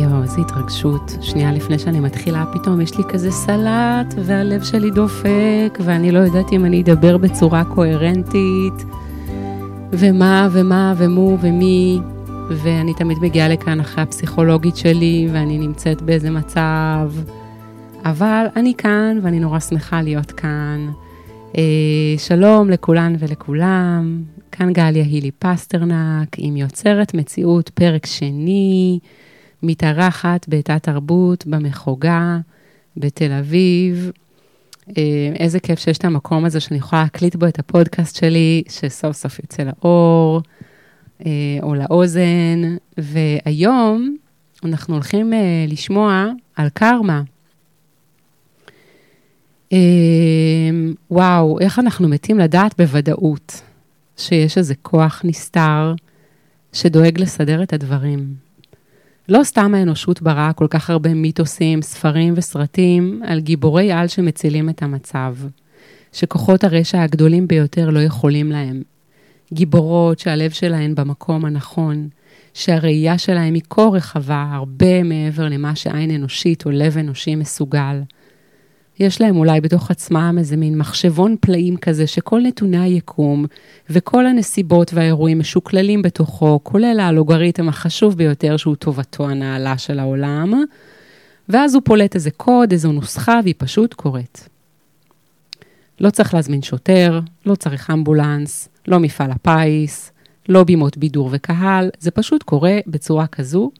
יואו, איזה התרגשות. שנייה לפני שאני מתחילה, פתאום יש לי כזה סלט, והלב שלי דופק, ואני לא יודעת אם אני אדבר בצורה קוהרנטית, ומה ומה ומו ומי, ואני תמיד מגיעה לכאן אחרי הפסיכולוגית שלי, ואני נמצאת באיזה מצב, אבל אני כאן, ואני נורא שמחה להיות כאן. אה, שלום לכולן ולכולם, כאן גליה הילי פסטרנק, עם יוצרת מציאות, פרק שני. מתארחת בתת תרבות במחוגה בתל אביב. אה, איזה כיף שיש את המקום הזה שאני יכולה להקליט בו את הפודקאסט שלי, שסוף סוף יוצא לאור אה, או לאוזן. והיום אנחנו הולכים אה, לשמוע על קרמה. וואו, איך אנחנו מתים לדעת בוודאות שיש איזה כוח נסתר שדואג לסדר את הדברים. לא סתם האנושות בראה כל כך הרבה מיתוסים, ספרים וסרטים על גיבורי על שמצילים את המצב, שכוחות הרשע הגדולים ביותר לא יכולים להם. גיבורות שהלב שלהן במקום הנכון, שהראייה שלהן היא כה רחבה, הרבה מעבר למה שעין אנושית או לב אנושי מסוגל. יש להם אולי בתוך עצמם איזה מין מחשבון פלאים כזה, שכל נתוני היקום וכל הנסיבות והאירועים משוקללים בתוכו, כולל האלוגריתם החשוב ביותר שהוא טובתו הנעלה של העולם, ואז הוא פולט איזה קוד, איזו נוסחה, והיא פשוט קורית. לא צריך להזמין שוטר, לא צריך אמבולנס, לא מפעל הפיס, לא בימות בידור וקהל, זה פשוט קורה בצורה כזו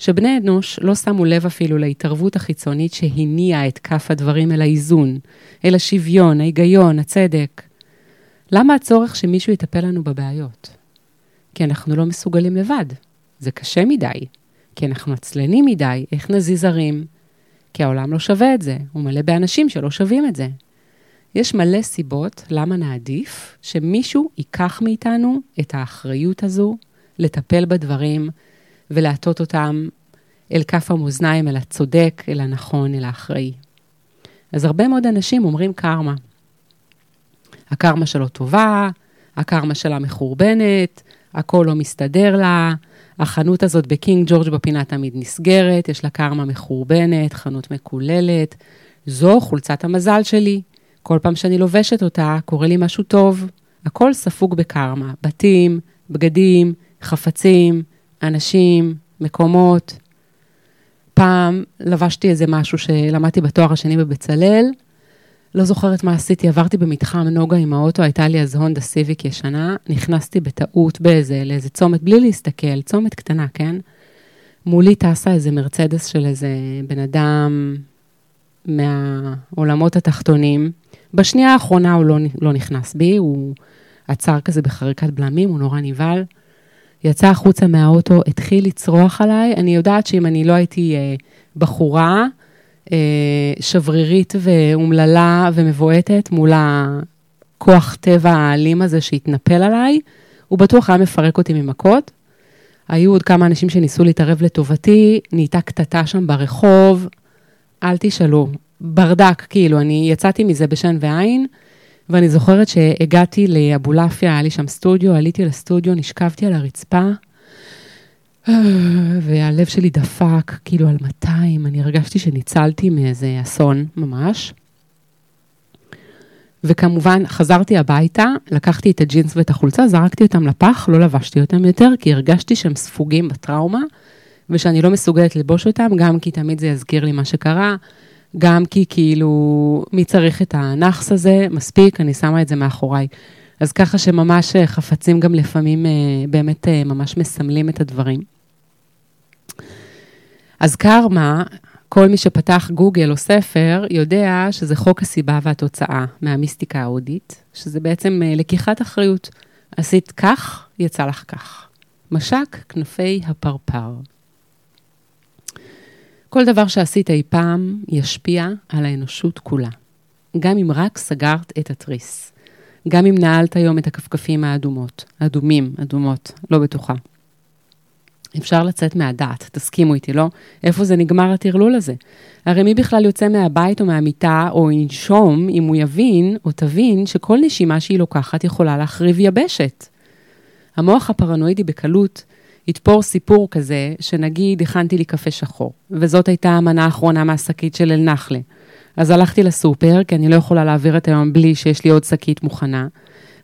שבני אנוש לא שמו לב אפילו להתערבות החיצונית שהניעה את כף הדברים אל האיזון, אל השוויון, ההיגיון, הצדק. למה הצורך שמישהו יטפל לנו בבעיות? כי אנחנו לא מסוגלים לבד. זה קשה מדי. כי אנחנו עצלנים מדי, איך נזיז הרים? כי העולם לא שווה את זה, הוא מלא באנשים שלא שווים את זה. יש מלא סיבות למה נעדיף שמישהו ייקח מאיתנו את האחריות הזו לטפל בדברים, ולהטות אותם אל כף המאזניים, אל הצודק, אל הנכון, אל האחראי. אז הרבה מאוד אנשים אומרים קרמה. הקרמה שלו טובה, הקרמה שלה מחורבנת, הכל לא מסתדר לה, החנות הזאת בקינג ג'ורג' בפינה תמיד נסגרת, יש לה קרמה מחורבנת, חנות מקוללת. זו חולצת המזל שלי. כל פעם שאני לובשת אותה, קורה לי משהו טוב. הכל ספוג בקרמה, בתים, בגדים, חפצים, אנשים, מקומות. פעם לבשתי איזה משהו שלמדתי בתואר השני בבצלאל, לא זוכרת מה עשיתי, עברתי במתחם נוגה עם האוטו, הייתה לי אז הונדה סיביק ישנה, נכנסתי בטעות באיזה, לאיזה צומת, בלי להסתכל, צומת קטנה, כן? מולי טסה איזה מרצדס של איזה בן אדם מהעולמות התחתונים. בשנייה האחרונה הוא לא, לא נכנס בי, הוא עצר כזה בחריקת בלמים, הוא נורא נבהל. יצא החוצה מהאוטו, התחיל לצרוח עליי. אני יודעת שאם אני לא הייתי אה, בחורה אה, שברירית ואומללה ומבועטת מול הכוח טבע האלים הזה שהתנפל עליי, הוא בטוח היה מפרק אותי ממכות. היו עוד כמה אנשים שניסו להתערב לטובתי, נהייתה קטטה שם ברחוב, אל תשאלו, ברדק, כאילו, אני יצאתי מזה בשן ועין. ואני זוכרת שהגעתי לאבולעפיה, היה לי שם סטודיו, עליתי לסטודיו, נשכבתי על הרצפה, והלב שלי דפק, כאילו על 200, אני הרגשתי שניצלתי מאיזה אסון ממש. וכמובן, חזרתי הביתה, לקחתי את הג'ינס ואת החולצה, זרקתי אותם לפח, לא לבשתי אותם יותר, כי הרגשתי שהם ספוגים בטראומה, ושאני לא מסוגלת לבוש אותם, גם כי תמיד זה יזכיר לי מה שקרה, גם כי כאילו, מי צריך את הנאחס הזה? מספיק, אני שמה את זה מאחוריי. אז ככה שממש אה, חפצים גם לפעמים אה, באמת אה, ממש מסמלים את הדברים. אז קרמה, כל מי שפתח גוגל או ספר, יודע שזה חוק הסיבה והתוצאה מהמיסטיקה ההודית, שזה בעצם לקיחת אחריות. עשית כך, יצא לך כך. משק כנפי הפרפר. כל דבר שעשית אי פעם ישפיע על האנושות כולה. גם אם רק סגרת את התריס. גם אם נעלת היום את הכפכפים האדומות. אדומים, אדומות, לא בטוחה. אפשר לצאת מהדעת, תסכימו איתי, לא? איפה זה נגמר הטרלול הזה? הרי מי בכלל יוצא מהבית או מהמיטה או ינשום אם הוא יבין או תבין שכל נשימה שהיא לוקחת יכולה להחריב יבשת? המוח הפרנואידי בקלות יתפור סיפור כזה, שנגיד הכנתי לי קפה שחור, וזאת הייתה המנה האחרונה מהשקית של אל-נחלה. אז הלכתי לסופר, כי אני לא יכולה להעביר את היום בלי שיש לי עוד שקית מוכנה.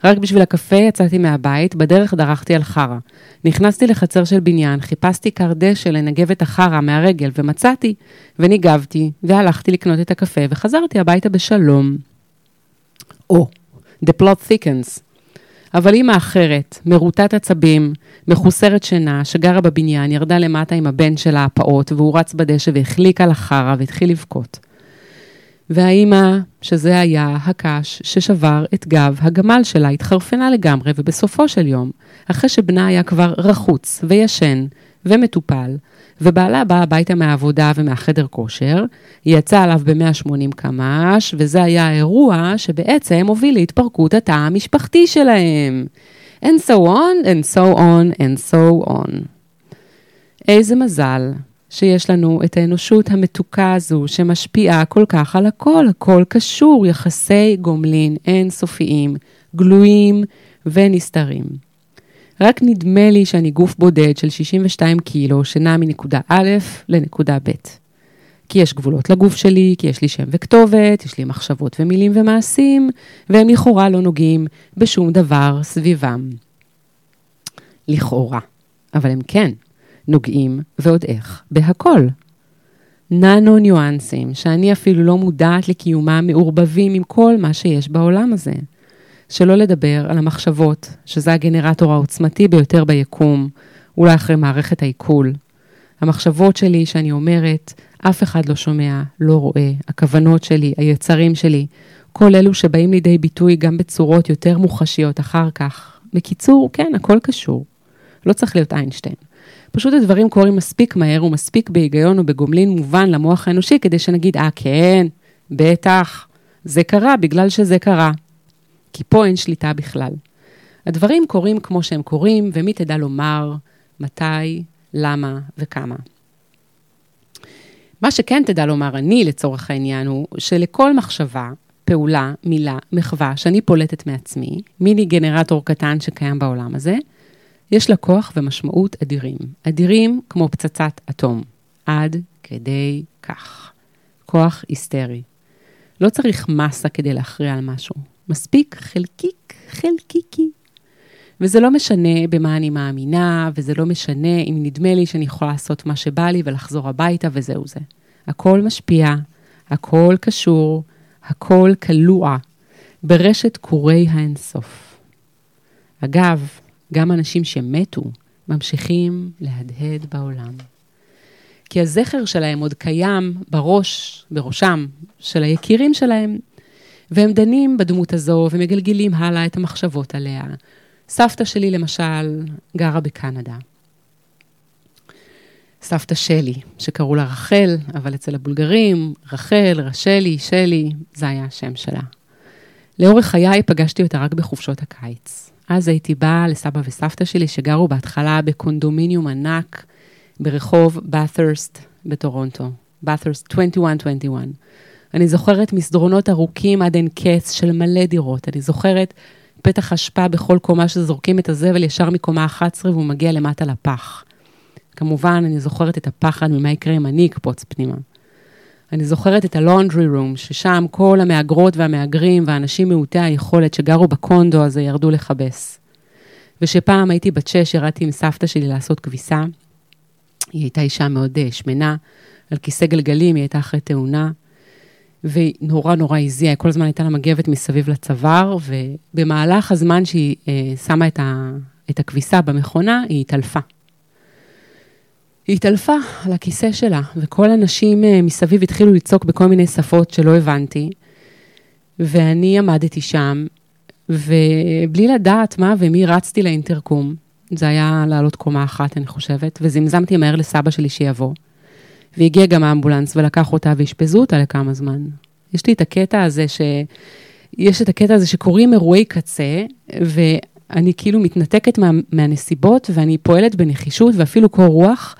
רק בשביל הקפה יצאתי מהבית, בדרך דרכתי על חרא. נכנסתי לחצר של בניין, חיפשתי כר דשא לנגב את החרא מהרגל, ומצאתי, וניגבתי, והלכתי לקנות את הקפה, וחזרתי הביתה בשלום. או, oh, the plot thickens. אבל אימא אחרת, מרוטת עצבים, מחוסרת שינה, שגרה בבניין, ירדה למטה עם הבן שלה הפעוט, והוא רץ בדשא והחליק על החרא והתחיל לבכות. והאימא, שזה היה הקש ששבר את גב הגמל שלה, התחרפנה לגמרי, ובסופו של יום, אחרי שבנה היה כבר רחוץ וישן ומטופל, ובעלה באה הביתה מהעבודה ומהחדר כושר, היא יצאה עליו ב-180 קמ"ש, וזה היה האירוע שבעצם הוביל להתפרקות התא המשפחתי שלהם. And so on, and so on, and so on. איזה מזל שיש לנו את האנושות המתוקה הזו שמשפיעה כל כך על הכל, הכל קשור, יחסי גומלין אינסופיים, גלויים ונסתרים. רק נדמה לי שאני גוף בודד של 62 קילו שנע מנקודה א' לנקודה ב'. כי יש גבולות לגוף שלי, כי יש לי שם וכתובת, יש לי מחשבות ומילים ומעשים, והם לכאורה לא נוגעים בשום דבר סביבם. לכאורה. אבל הם כן. נוגעים, ועוד איך, בהכל. ננו ניואנסים, שאני אפילו לא מודעת לקיומם, מעורבבים עם כל מה שיש בעולם הזה. שלא לדבר על המחשבות, שזה הגנרטור העוצמתי ביותר ביקום, אולי אחרי מערכת העיכול. המחשבות שלי שאני אומרת, אף אחד לא שומע, לא רואה, הכוונות שלי, היצרים שלי, כל אלו שבאים לידי ביטוי גם בצורות יותר מוחשיות אחר כך. בקיצור, כן, הכל קשור. לא צריך להיות איינשטיין. פשוט הדברים קורים מספיק מהר ומספיק בהיגיון ובגומלין מובן למוח האנושי כדי שנגיד, אה, כן, בטח, זה קרה בגלל שזה קרה. כי פה אין שליטה בכלל. הדברים קורים כמו שהם קורים, ומי תדע לומר מתי, למה וכמה. מה שכן תדע לומר אני, לצורך העניין, הוא שלכל מחשבה, פעולה, מילה, מחווה שאני פולטת מעצמי, מיני גנרטור קטן שקיים בעולם הזה, יש לה כוח ומשמעות אדירים. אדירים כמו פצצת אטום. עד כדי כך. כוח היסטרי. לא צריך מסה כדי להכריע על משהו. מספיק חלקיק, חלקיקי. וזה לא משנה במה אני מאמינה, וזה לא משנה אם נדמה לי שאני יכולה לעשות מה שבא לי ולחזור הביתה וזהו זה. הכל משפיע, הכל קשור, הכל כלוע ברשת קורי האינסוף. אגב, גם אנשים שמתו ממשיכים להדהד בעולם. כי הזכר שלהם עוד קיים בראש, בראשם של היקירים שלהם, והם דנים בדמות הזו ומגלגלים הלאה את המחשבות עליה. סבתא שלי, למשל, גרה בקנדה. סבתא שלי, שקראו לה רחל, אבל אצל הבולגרים, רחל, רשלי, שלי, זה היה השם שלה. לאורך חיי פגשתי אותה רק בחופשות הקיץ. אז הייתי באה לסבא וסבתא שלי, שגרו בהתחלה בקונדומיניום ענק ברחוב באת'רסט בטורונטו. באת'רסט 2121. אני זוכרת מסדרונות ארוכים עד אין קץ של מלא דירות. אני זוכרת פתח אשפה בכל קומה שזורקים את הזבל ישר מקומה 11 והוא מגיע למטה לפח. כמובן, אני זוכרת את הפחד ממה יקרה אם אני אקפוץ פנימה. אני זוכרת את הלונדרי רום, ששם כל המהגרות והמהגרים והאנשים מעוטי היכולת שגרו בקונדו הזה ירדו לכבס. ושפעם הייתי בת שש, ירדתי עם סבתא שלי לעשות כביסה. היא הייתה אישה מאוד אה, שמנה, על כיסא גלגלים, היא הייתה אחרי תאונה. והיא נורא נורא הזיעה, כל הזמן הייתה לה מגבת מסביב לצוואר, ובמהלך הזמן שהיא אה, שמה את, ה, את הכביסה במכונה, היא התעלפה. היא התעלפה על הכיסא שלה, וכל הנשים אה, מסביב התחילו לצעוק בכל מיני שפות שלא הבנתי, ואני עמדתי שם, ובלי לדעת מה ומי רצתי לאינטרקום, זה היה לעלות קומה אחת, אני חושבת, וזמזמתי מהר לסבא שלי שיבוא. והגיע גם האמבולנס ולקח אותה ואשפזו אותה לכמה זמן. יש לי את הקטע הזה ש... יש את הקטע הזה שקורים אירועי קצה, ואני כאילו מתנתקת מה, מהנסיבות, ואני פועלת בנחישות ואפילו קור רוח,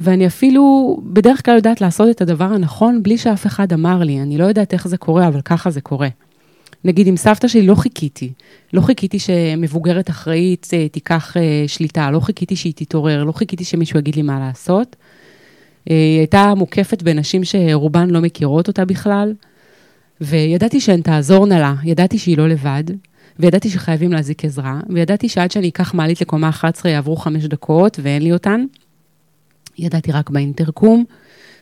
ואני אפילו בדרך כלל יודעת לעשות את הדבר הנכון בלי שאף אחד אמר לי. אני לא יודעת איך זה קורה, אבל ככה זה קורה. נגיד עם סבתא שלי לא חיכיתי. לא חיכיתי שמבוגרת אחראית אה, תיקח אה, שליטה, לא חיכיתי שהיא תתעורר, לא חיכיתי שמישהו יגיד לי מה לעשות. אה, היא הייתה מוקפת בנשים שרובן לא מכירות אותה בכלל, וידעתי שהן תעזורנה לה, ידעתי שהיא לא לבד, וידעתי שחייבים להזיק עזרה, וידעתי שעד שאני אקח מעלית לקומה 11 יעברו חמש דקות ואין לי אותן. ידעתי רק באינטרקום,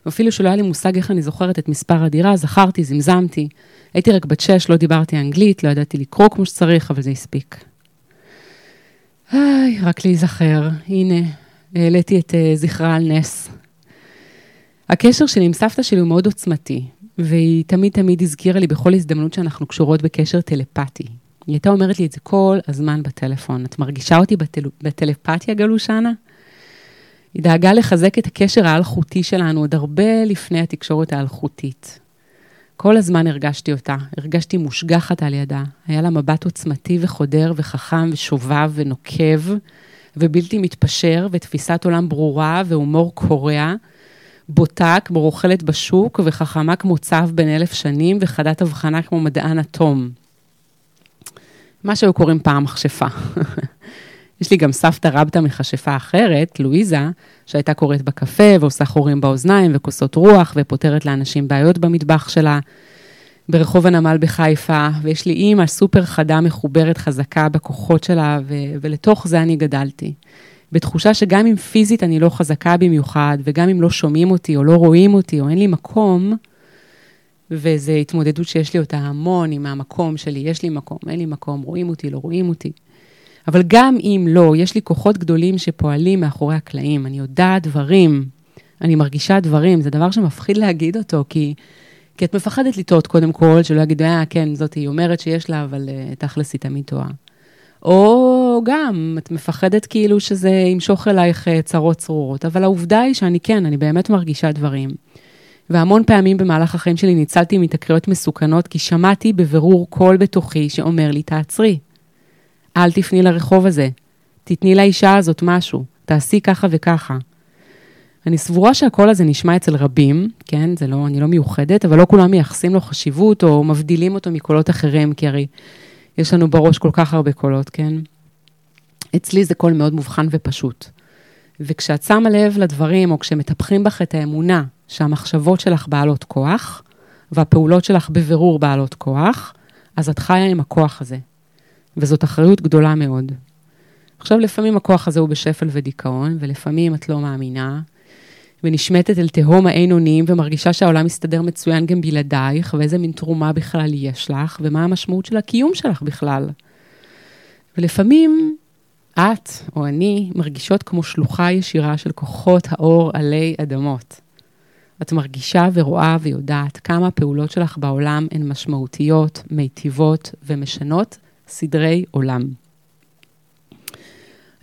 ואפילו שלא היה לי מושג איך אני זוכרת את מספר הדירה, זכרתי, זמזמתי. הייתי רק בת שש, לא דיברתי אנגלית, לא ידעתי לקרוא כמו שצריך, אבל זה הספיק. היי, רק להיזכר, הנה, העליתי את uh, זכרה על נס. הקשר שלי עם סבתא שלי הוא מאוד עוצמתי, והיא תמיד תמיד הזכירה לי בכל הזדמנות שאנחנו קשורות בקשר טלפתי. היא הייתה אומרת לי את זה כל הזמן בטלפון. את מרגישה אותי בטל... בטלפתיה, גלושנה? היא דאגה לחזק את הקשר האלחוטי שלנו עוד הרבה לפני התקשורת האלחוטית. כל הזמן הרגשתי אותה, הרגשתי מושגחת על ידה. היה לה מבט עוצמתי וחודר וחכם ושובב ונוקב ובלתי מתפשר ותפיסת עולם ברורה והומור קורע, בוטה כמו רוכלת בשוק וחכמה כמו צו בן אלף שנים וחדת הבחנה כמו מדען אטום. מה שהיו קוראים פעם מכשפה. יש לי גם סבתא רבתא מכשפה אחרת, לואיזה, שהייתה קוראת בקפה ועושה חורים באוזניים וכוסות רוח ופותרת לאנשים בעיות במטבח שלה. ברחוב הנמל בחיפה, ויש לי אימא סופר חדה, מחוברת, חזקה בכוחות שלה, ו- ולתוך זה אני גדלתי. בתחושה שגם אם פיזית אני לא חזקה במיוחד, וגם אם לא שומעים אותי או לא רואים אותי או אין לי מקום, וזו התמודדות שיש לי אותה המון עם המקום שלי, יש לי מקום, אין לי מקום, רואים אותי, לא רואים אותי. אבל גם אם לא, יש לי כוחות גדולים שפועלים מאחורי הקלעים. אני יודעת דברים, אני מרגישה דברים, זה דבר שמפחיד להגיד אותו, כי, כי את מפחדת לטעות קודם כל, שלא יגידו, אה, כן, זאת היא אומרת שיש לה, אבל uh, תכלס היא תמיד טועה. או גם, את מפחדת כאילו שזה ימשוך אלייך uh, צרות צרורות, אבל העובדה היא שאני כן, אני באמת מרגישה דברים. והמון פעמים במהלך החיים שלי ניצלתי מתקריות מסוכנות, כי שמעתי בבירור קול בתוכי שאומר לי, תעצרי. אל תפני לרחוב הזה, תתני לאישה הזאת משהו, תעשי ככה וככה. אני סבורה שהקול הזה נשמע אצל רבים, כן, זה לא, אני לא מיוחדת, אבל לא כולם מייחסים לו חשיבות או מבדילים אותו מקולות אחרים, כי הרי יש לנו בראש כל כך הרבה קולות, כן? אצלי זה קול מאוד מובחן ופשוט. וכשאת שמה לב לדברים, או כשמטפחים בך את האמונה שהמחשבות שלך בעלות כוח, והפעולות שלך בבירור בעלות כוח, אז את חיה עם הכוח הזה. וזאת אחריות גדולה מאוד. עכשיו, לפעמים הכוח הזה הוא בשפל ודיכאון, ולפעמים את לא מאמינה, ונשמטת אל תהום האין אונים, ומרגישה שהעולם מסתדר מצוין גם בלעדייך, ואיזה מין תרומה בכלל יש לך, ומה המשמעות של הקיום שלך בכלל. ולפעמים את או אני מרגישות כמו שלוחה ישירה של כוחות האור עלי אדמות. את מרגישה ורואה ויודעת כמה הפעולות שלך בעולם הן משמעותיות, מיטיבות ומשנות סדרי עולם.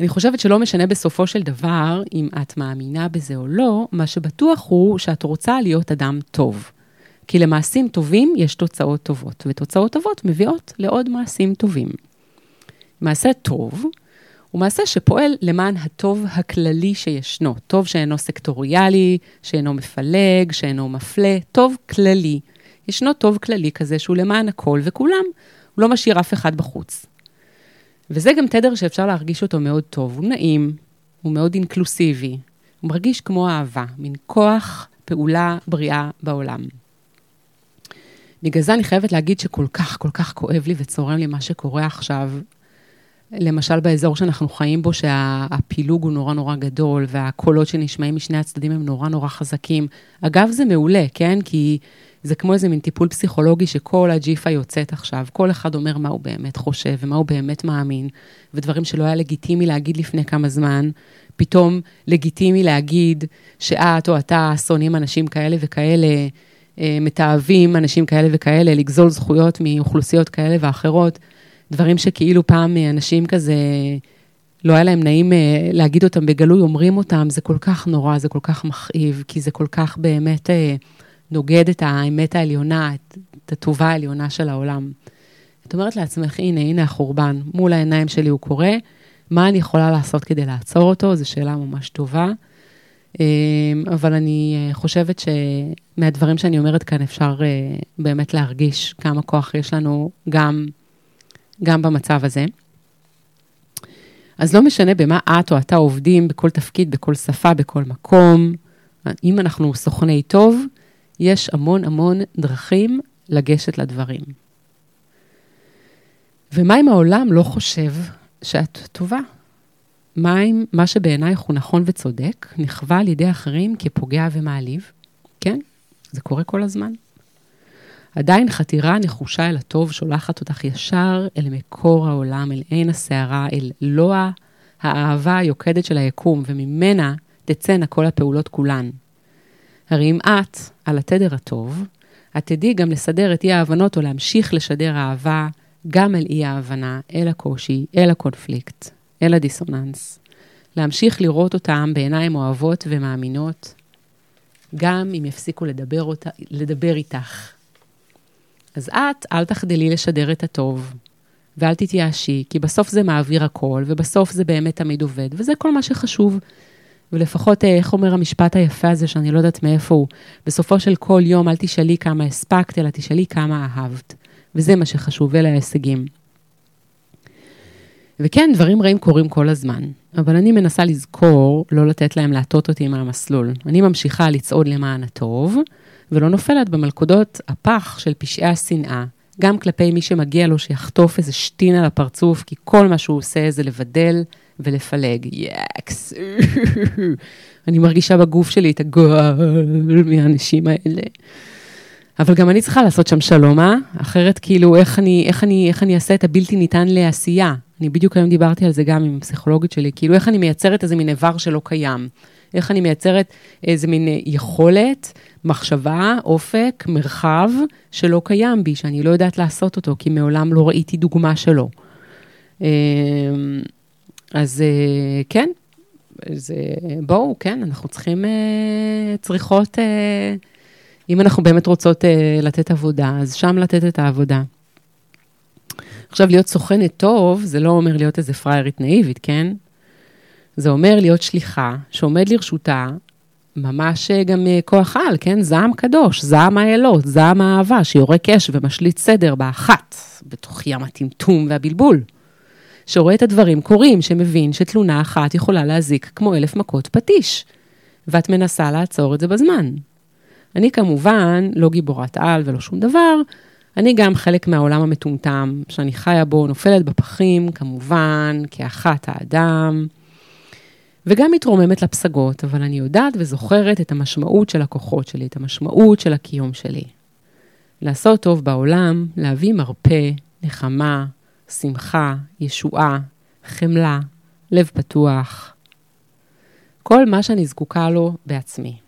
אני חושבת שלא משנה בסופו של דבר אם את מאמינה בזה או לא, מה שבטוח הוא שאת רוצה להיות אדם טוב. כי למעשים טובים יש תוצאות טובות, ותוצאות טובות מביאות לעוד מעשים טובים. מעשה טוב הוא מעשה שפועל למען הטוב הכללי שישנו, טוב שאינו סקטוריאלי, שאינו מפלג, שאינו מפלה, טוב כללי. ישנו טוב כללי כזה שהוא למען הכל וכולם, הוא לא משאיר אף אחד בחוץ. וזה גם תדר שאפשר להרגיש אותו מאוד טוב, הוא נעים, הוא מאוד אינקלוסיבי, הוא מרגיש כמו אהבה, מין כוח פעולה בריאה בעולם. בגלל זה אני חייבת להגיד שכל כך, כל כך כואב לי וצורם לי מה שקורה עכשיו, למשל באזור שאנחנו חיים בו, שהפילוג הוא נורא נורא גדול, והקולות שנשמעים משני הצדדים הם נורא נורא חזקים. אגב, זה מעולה, כן? כי זה כמו איזה מין טיפול פסיכולוגי שכל הג'יפה יוצאת עכשיו, כל אחד אומר מה הוא באמת חושב ומה הוא באמת מאמין, ודברים שלא היה לגיטימי להגיד לפני כמה זמן, פתאום לגיטימי להגיד שאת או אתה שונאים אנשים כאלה וכאלה, אה, מתעבים אנשים כאלה וכאלה, לגזול זכויות מאוכלוסיות כאלה ואחרות, דברים שכאילו פעם אנשים כזה, לא היה להם נעים אה, להגיד אותם בגלוי, אומרים אותם, זה כל כך נורא, זה כל כך מכאיב, כי זה כל כך באמת... אה, נוגד את האמת העליונה, את הטובה העליונה של העולם. את אומרת לעצמך, הנה, הנה החורבן, מול העיניים שלי הוא קורה, מה אני יכולה לעשות כדי לעצור אותו? זו שאלה ממש טובה. אבל אני חושבת שמהדברים שאני אומרת כאן אפשר באמת להרגיש כמה כוח יש לנו גם, גם במצב הזה. אז לא משנה במה את או אתה עובדים, בכל תפקיד, בכל שפה, בכל מקום. אם אנחנו סוכני טוב, יש המון המון דרכים לגשת לדברים. ומה אם העולם לא חושב שאת טובה? מה אם מה שבעינייך הוא נכון וצודק, נכווה על ידי אחרים כפוגע ומעליב? כן, זה קורה כל הזמן. עדיין חתירה נחושה אל הטוב שולחת אותך ישר אל מקור העולם, אל עין הסערה, אל לוע האהבה היוקדת של היקום, וממנה תצאנה כל הפעולות כולן. הרי אם את על התדר הטוב, את תדעי גם לסדר את אי ההבנות או להמשיך לשדר אהבה גם אל אי ההבנה, אל הקושי, אל הקונפליקט, אל הדיסוננס. להמשיך לראות אותם בעיניים אוהבות ומאמינות, גם אם יפסיקו לדבר, אותה, לדבר איתך. אז את, אל תחדלי לשדר את הטוב, ואל תתייאשי, כי בסוף זה מעביר הכל, ובסוף זה באמת תמיד עובד, וזה כל מה שחשוב. ולפחות, אה, איך אומר המשפט היפה הזה, שאני לא יודעת מאיפה הוא, בסופו של כל יום אל תשאלי כמה הספקת, אלא תשאלי כמה אהבת. וזה מה שחשוב, אלה ההישגים. וכן, דברים רעים קורים כל הזמן, אבל אני מנסה לזכור לא לתת להם להטות אותי מהמסלול. אני ממשיכה לצעוד למען הטוב, ולא נופלת במלכודות הפח של פשעי השנאה, גם כלפי מי שמגיע לו שיחטוף איזה שטין על הפרצוף, כי כל מה שהוא עושה זה לבדל ולפלג. יאקס. אני מרגישה בגוף שלי את הגועל מהאנשים האלה. אבל גם אני צריכה לעשות שם שלום, אה? אחרת כאילו, איך אני, איך אני, איך אני אעשה את הבלתי ניתן לעשייה? אני בדיוק היום דיברתי על זה גם עם הפסיכולוגית שלי, כאילו, איך אני מייצרת איזה מין איבר שלא קיים? איך אני מייצרת איזה מין יכולת, מחשבה, אופק, מרחב, שלא קיים בי, שאני לא יודעת לעשות אותו, כי מעולם לא ראיתי דוגמה שלו. אמ, אז אה, כן, אז אה, בואו, כן, אנחנו צריכים, אה, צריכות, אם אנחנו באמת רוצות לתת עבודה, אז שם לתת את העבודה. עכשיו, להיות סוכנת טוב, זה לא אומר להיות איזה פריירית נאיבית, כן? זה אומר להיות שליחה שעומד לרשותה ממש גם כוח על, כן? זעם קדוש, זעם האלות, זעם האהבה, שיורק אש ומשליט סדר באחת, בתוך ים הטמטום והבלבול. שרואה את הדברים קורים, שמבין שתלונה אחת יכולה להזיק כמו אלף מכות פטיש, ואת מנסה לעצור את זה בזמן. אני כמובן לא גיבורת על ולא שום דבר, אני גם חלק מהעולם המטומטם, שאני חיה בו, נופלת בפחים, כמובן, כאחת האדם, וגם מתרוממת לפסגות, אבל אני יודעת וזוכרת את המשמעות של הכוחות שלי, את המשמעות של הקיום שלי. לעשות טוב בעולם, להביא מרפא, נחמה, שמחה, ישועה, חמלה, לב פתוח. כל מה שאני זקוקה לו בעצמי.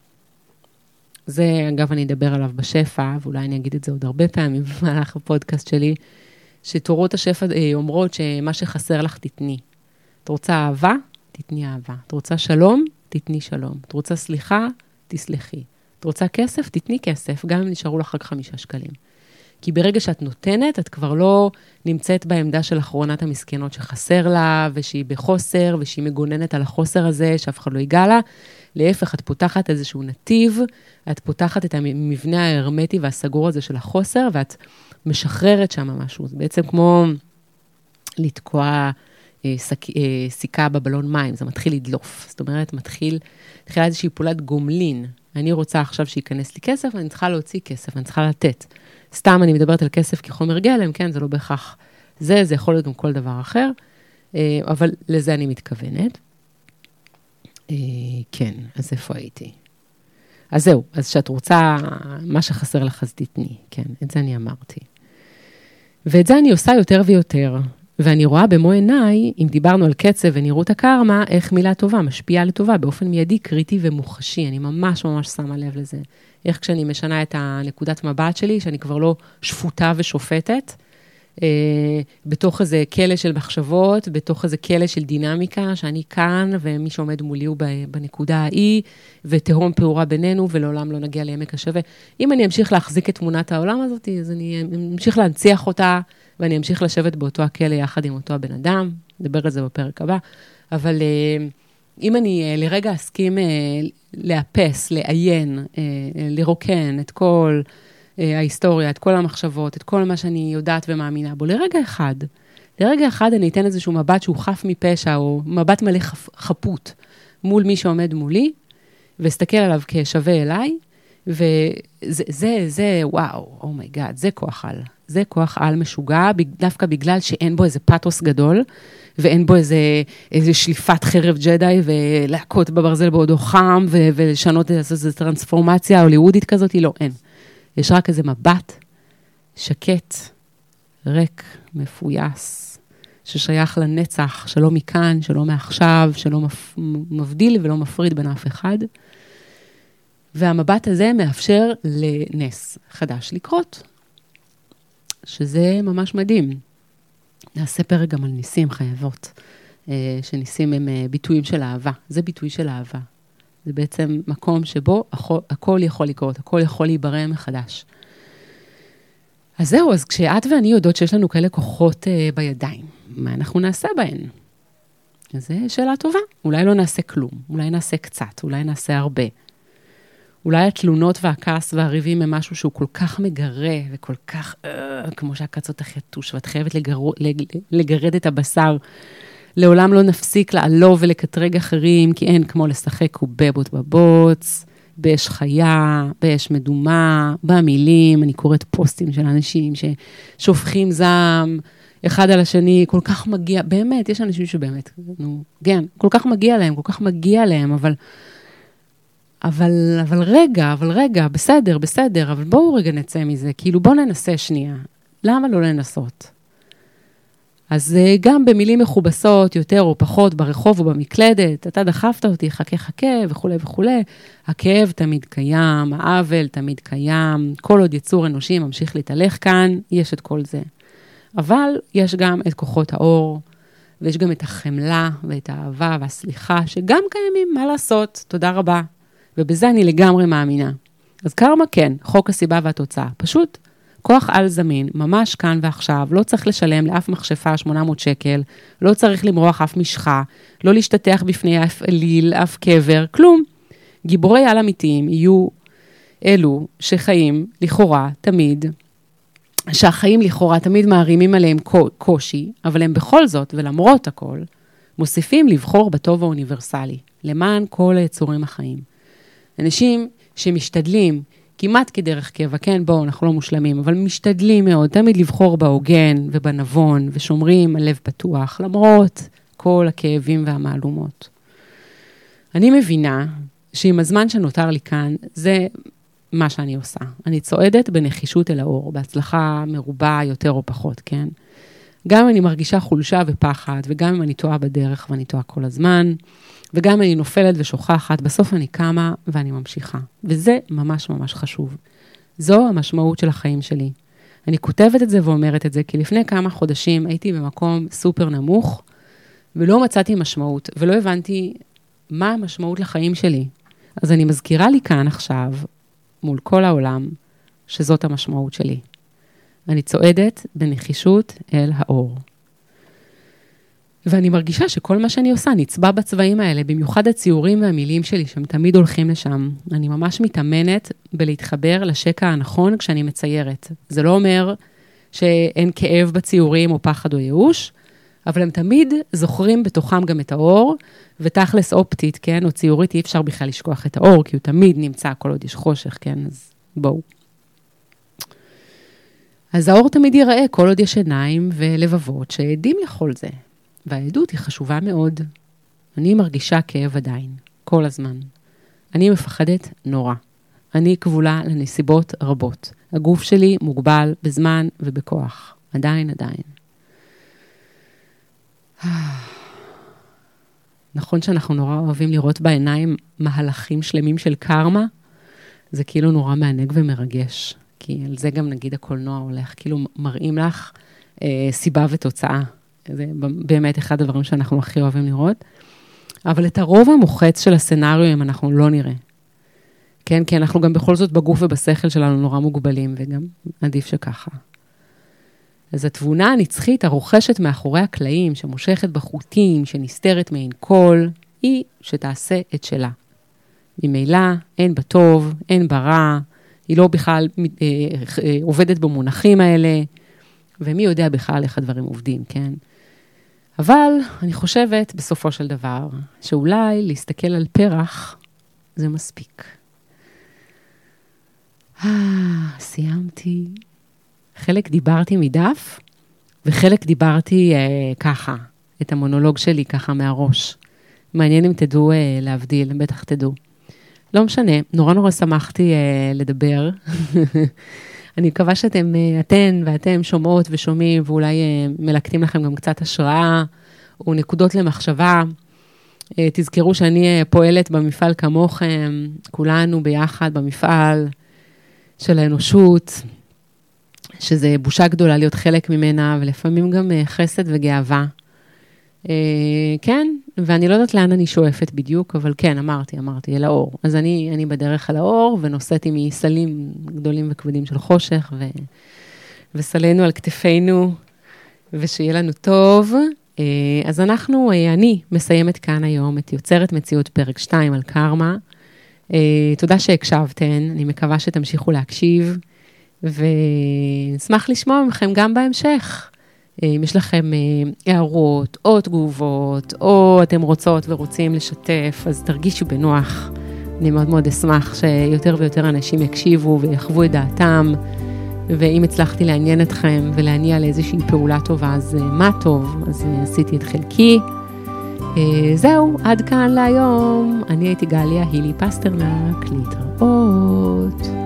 זה, אגב, אני אדבר עליו בשפע, ואולי אני אגיד את זה עוד הרבה פעמים במהלך הפודקאסט שלי, שתורות השפע אה, אומרות שמה שחסר לך, תתני. את רוצה אהבה? תתני אהבה. את רוצה שלום? תתני שלום. את רוצה סליחה? תסלחי. את רוצה כסף? תתני כסף, גם אם נשארו לך רק חמישה שקלים. כי ברגע שאת נותנת, את כבר לא נמצאת בעמדה של אחרונת המסכנות שחסר לה, ושהיא בחוסר, ושהיא מגוננת על החוסר הזה, שאף אחד לא ייגע לה. להפך, את פותחת איזשהו נתיב, את פותחת את המבנה ההרמטי והסגור הזה של החוסר, ואת משחררת שם משהו. זה בעצם כמו לתקוע אה, סק, אה, סיכה בבלון מים, זה מתחיל לדלוף. זאת אומרת, מתחיל, מתחילה איזושהי פעולת גומלין. אני רוצה עכשיו שייכנס לי כסף, אני צריכה להוציא כסף, אני צריכה לתת. סתם אני מדברת על כסף כחומר גלם, כן, זה לא בהכרח זה, זה יכול להיות גם כל דבר אחר, אה, אבל לזה אני מתכוונת. אה, כן, אז איפה הייתי? אז זהו, אז כשאת רוצה, מה שחסר לך אז תתני, כן, את זה אני אמרתי. ואת זה אני עושה יותר ויותר, ואני רואה במו עיניי, אם דיברנו על קצב ונראות הקרמה, איך מילה טובה משפיעה לטובה באופן מיידי, קריטי ומוחשי. אני ממש ממש שמה לב לזה. איך כשאני משנה את הנקודת מבט שלי, שאני כבר לא שפוטה ושופטת, בתוך איזה כלא של מחשבות, בתוך איזה כלא של דינמיקה, שאני כאן, ומי שעומד מולי הוא בנקודה ההיא, ותהום פעורה בינינו, ולעולם לא נגיע לעמק השווה. אם אני אמשיך להחזיק את תמונת העולם הזאת, אז אני אמשיך להנציח אותה, ואני אמשיך לשבת באותו הכלא יחד עם אותו הבן אדם, נדבר על זה בפרק הבא, אבל... אה, אם אני אה, לרגע אסכים אה, לאפס, לאיין, אה, לרוקן את כל ההיסטוריה, את כל המחשבות, את כל מה שאני יודעת ומאמינה בו, לרגע אחד, לרגע אחד אני אתן איזשהו מבט שהוא חף מפשע, או מבט מלא חפ, חפות מול מי שעומד מולי, ואסתכל עליו כשווה אליי, וזה, זה, זה, וואו, oh my god, oh זה כוח על. זה כוח על משוגע, דווקא בגלל שאין בו איזה פאתוס גדול, ואין בו איזה, איזה שליפת חרב ג'די, ולהכות בברזל בעודו חם, ולשנות איזו טרנספורמציה הוליוודית כזאת, לא, אין. יש רק איזה מבט שקט, ריק, מפויס, ששייך לנצח, שלא מכאן, שלא מעכשיו, שלא מבדיל ולא מפריד בין אף אחד. והמבט הזה מאפשר לנס חדש לקרות, שזה ממש מדהים. נעשה פרק גם על ניסים חייבות, אה, שניסים הם אה, ביטויים של אהבה. זה ביטוי של אהבה. זה בעצם מקום שבו הכל, הכל יכול לקרות, הכל יכול להיברא מחדש. אז זהו, אז כשאת ואני יודעות שיש לנו כאלה כוחות uh, בידיים, מה אנחנו נעשה בהן? זו שאלה טובה. אולי לא נעשה כלום, אולי נעשה קצת, אולי נעשה הרבה. אולי התלונות והכעס והריבים הם משהו שהוא כל כך מגרה וכל כך, אה, כמו שהקצות החיתוש, ואת חייבת לגר, לג, לגרד את הבשר. לעולם לא נפסיק לעלוב ולקטרג אחרים, כי אין כמו לשחק קובבות בבוץ, באש חיה, באש מדומה, במילים, אני קוראת פוסטים של אנשים ששופכים זעם אחד על השני, כל כך מגיע, באמת, יש אנשים שבאמת, נו, כן, כל כך מגיע להם, כל כך מגיע להם, אבל... אבל, אבל רגע, אבל רגע, בסדר, בסדר, אבל בואו רגע נצא מזה, כאילו בואו ננסה שנייה. למה לא לנסות? אז אה, גם במילים מכובסות, יותר או פחות, ברחוב או במקלדת, אתה דחפת אותי, חכה חכה וכולי וכולי, הכאב תמיד קיים, העוול תמיד קיים, כל עוד יצור אנושי ממשיך להתהלך כאן, יש את כל זה. אבל יש גם את כוחות האור, ויש גם את החמלה ואת האהבה והסליחה, שגם קיימים, מה לעשות, תודה רבה, ובזה אני לגמרי מאמינה. אז קרמה כן, חוק הסיבה והתוצאה. פשוט כוח על זמין, ממש כאן ועכשיו, לא צריך לשלם לאף מכשפה 800 שקל, לא צריך למרוח אף משחה, לא להשתטח בפני אף אליל, אף קבר, כלום. גיבורי על אמיתיים יהיו אלו שחיים לכאורה תמיד, שהחיים לכאורה תמיד מערימים עליהם קושי, אבל הם בכל זאת, ולמרות הכל, מוסיפים לבחור בטוב האוניברסלי, למען כל היצורים החיים. אנשים שמשתדלים, כמעט כדרך קבע, כן, בואו, אנחנו לא מושלמים, אבל משתדלים מאוד תמיד לבחור בהוגן ובנבון, ושומרים על לב פתוח, למרות כל הכאבים והמהלומות. אני מבינה שעם הזמן שנותר לי כאן, זה מה שאני עושה. אני צועדת בנחישות אל האור, בהצלחה מרובה יותר או פחות, כן? גם אם אני מרגישה חולשה ופחד, וגם אם אני טועה בדרך ואני טועה כל הזמן, וגם אם אני נופלת ושוכחת, בסוף אני קמה ואני ממשיכה. וזה ממש ממש חשוב. זו המשמעות של החיים שלי. אני כותבת את זה ואומרת את זה, כי לפני כמה חודשים הייתי במקום סופר נמוך, ולא מצאתי משמעות, ולא הבנתי מה המשמעות לחיים שלי. אז אני מזכירה לי כאן עכשיו, מול כל העולם, שזאת המשמעות שלי. אני צועדת בנחישות אל האור. ואני מרגישה שכל מה שאני עושה נצבע בצבעים האלה, במיוחד הציורים והמילים שלי, שהם תמיד הולכים לשם. אני ממש מתאמנת בלהתחבר לשקע הנכון כשאני מציירת. זה לא אומר שאין כאב בציורים או פחד או ייאוש, אבל הם תמיד זוכרים בתוכם גם את האור, ותכלס אופטית, כן, או ציורית, אי אפשר בכלל לשכוח את האור, כי הוא תמיד נמצא כל עוד יש חושך, כן, אז בואו. אז האור תמיד ייראה כל עוד יש עיניים ולבבות שעדים לכל זה. והעדות היא חשובה מאוד. אני מרגישה כאב עדיין, כל הזמן. אני מפחדת נורא. אני כבולה לנסיבות רבות. הגוף שלי מוגבל בזמן ובכוח. עדיין, עדיין. נכון שאנחנו נורא אוהבים לראות בעיניים מהלכים שלמים של קרמה? זה כאילו נורא מענג ומרגש. כי על זה גם נגיד הקולנוע הולך, כאילו מראים לך אה, סיבה ותוצאה. זה באמת אחד הדברים שאנחנו הכי אוהבים לראות. אבל את הרוב המוחץ של הסצנריו אנחנו לא נראה. כן, כי אנחנו גם בכל זאת בגוף ובשכל שלנו נורא מוגבלים, וגם עדיף שככה. אז התבונה הנצחית הרוכשת מאחורי הקלעים, שמושכת בחוטים, שנסתרת מעין קול, היא שתעשה את שלה. ממילא אין בה טוב, אין בה רע, היא לא בכלל אה, אה, עובדת במונחים האלה, ומי יודע בכלל איך הדברים עובדים, כן? אבל אני חושבת, בסופו של דבר, שאולי להסתכל על פרח זה מספיק. אה, סיימתי. חלק דיברתי מדף, וחלק דיברתי אה, ככה, את המונולוג שלי ככה מהראש. מעניין אם תדעו אה, להבדיל, בטח תדעו. לא משנה, נורא נורא שמחתי אה, לדבר. אני מקווה שאתם, אה, אתן ואתם שומעות ושומעים, ואולי אה, מלקטים לכם גם קצת השראה או נקודות למחשבה. אה, תזכרו שאני אה, פועלת במפעל כמוכם, כולנו ביחד במפעל של האנושות, שזה בושה גדולה להיות חלק ממנה, ולפעמים גם אה, חסד וגאווה. כן, ואני לא יודעת לאן אני שואפת בדיוק, אבל כן, אמרתי, אמרתי, אל האור. אז אני, אני בדרך אל האור, ונושאת עימי סלים גדולים וכבדים של חושך, ו, וסלינו על כתפינו, ושיהיה לנו טוב. אה, אז אנחנו, אה, אני מסיימת כאן היום את יוצרת מציאות פרק 2 על קרמה. אה, תודה שהקשבתן, אני מקווה שתמשיכו להקשיב, ונשמח לשמוע מכם גם בהמשך. אם יש לכם הערות או תגובות, או אתם רוצות ורוצים לשתף, אז תרגישו בנוח. אני מאוד מאוד אשמח שיותר ויותר אנשים יקשיבו ויחוו את דעתם. ואם הצלחתי לעניין אתכם ולהניע לאיזושהי פעולה טובה, אז אה, מה טוב, אז אה, עשיתי את חלקי. אה, זהו, עד כאן להיום. אני הייתי גליה הילי פסטרנק, להתראות.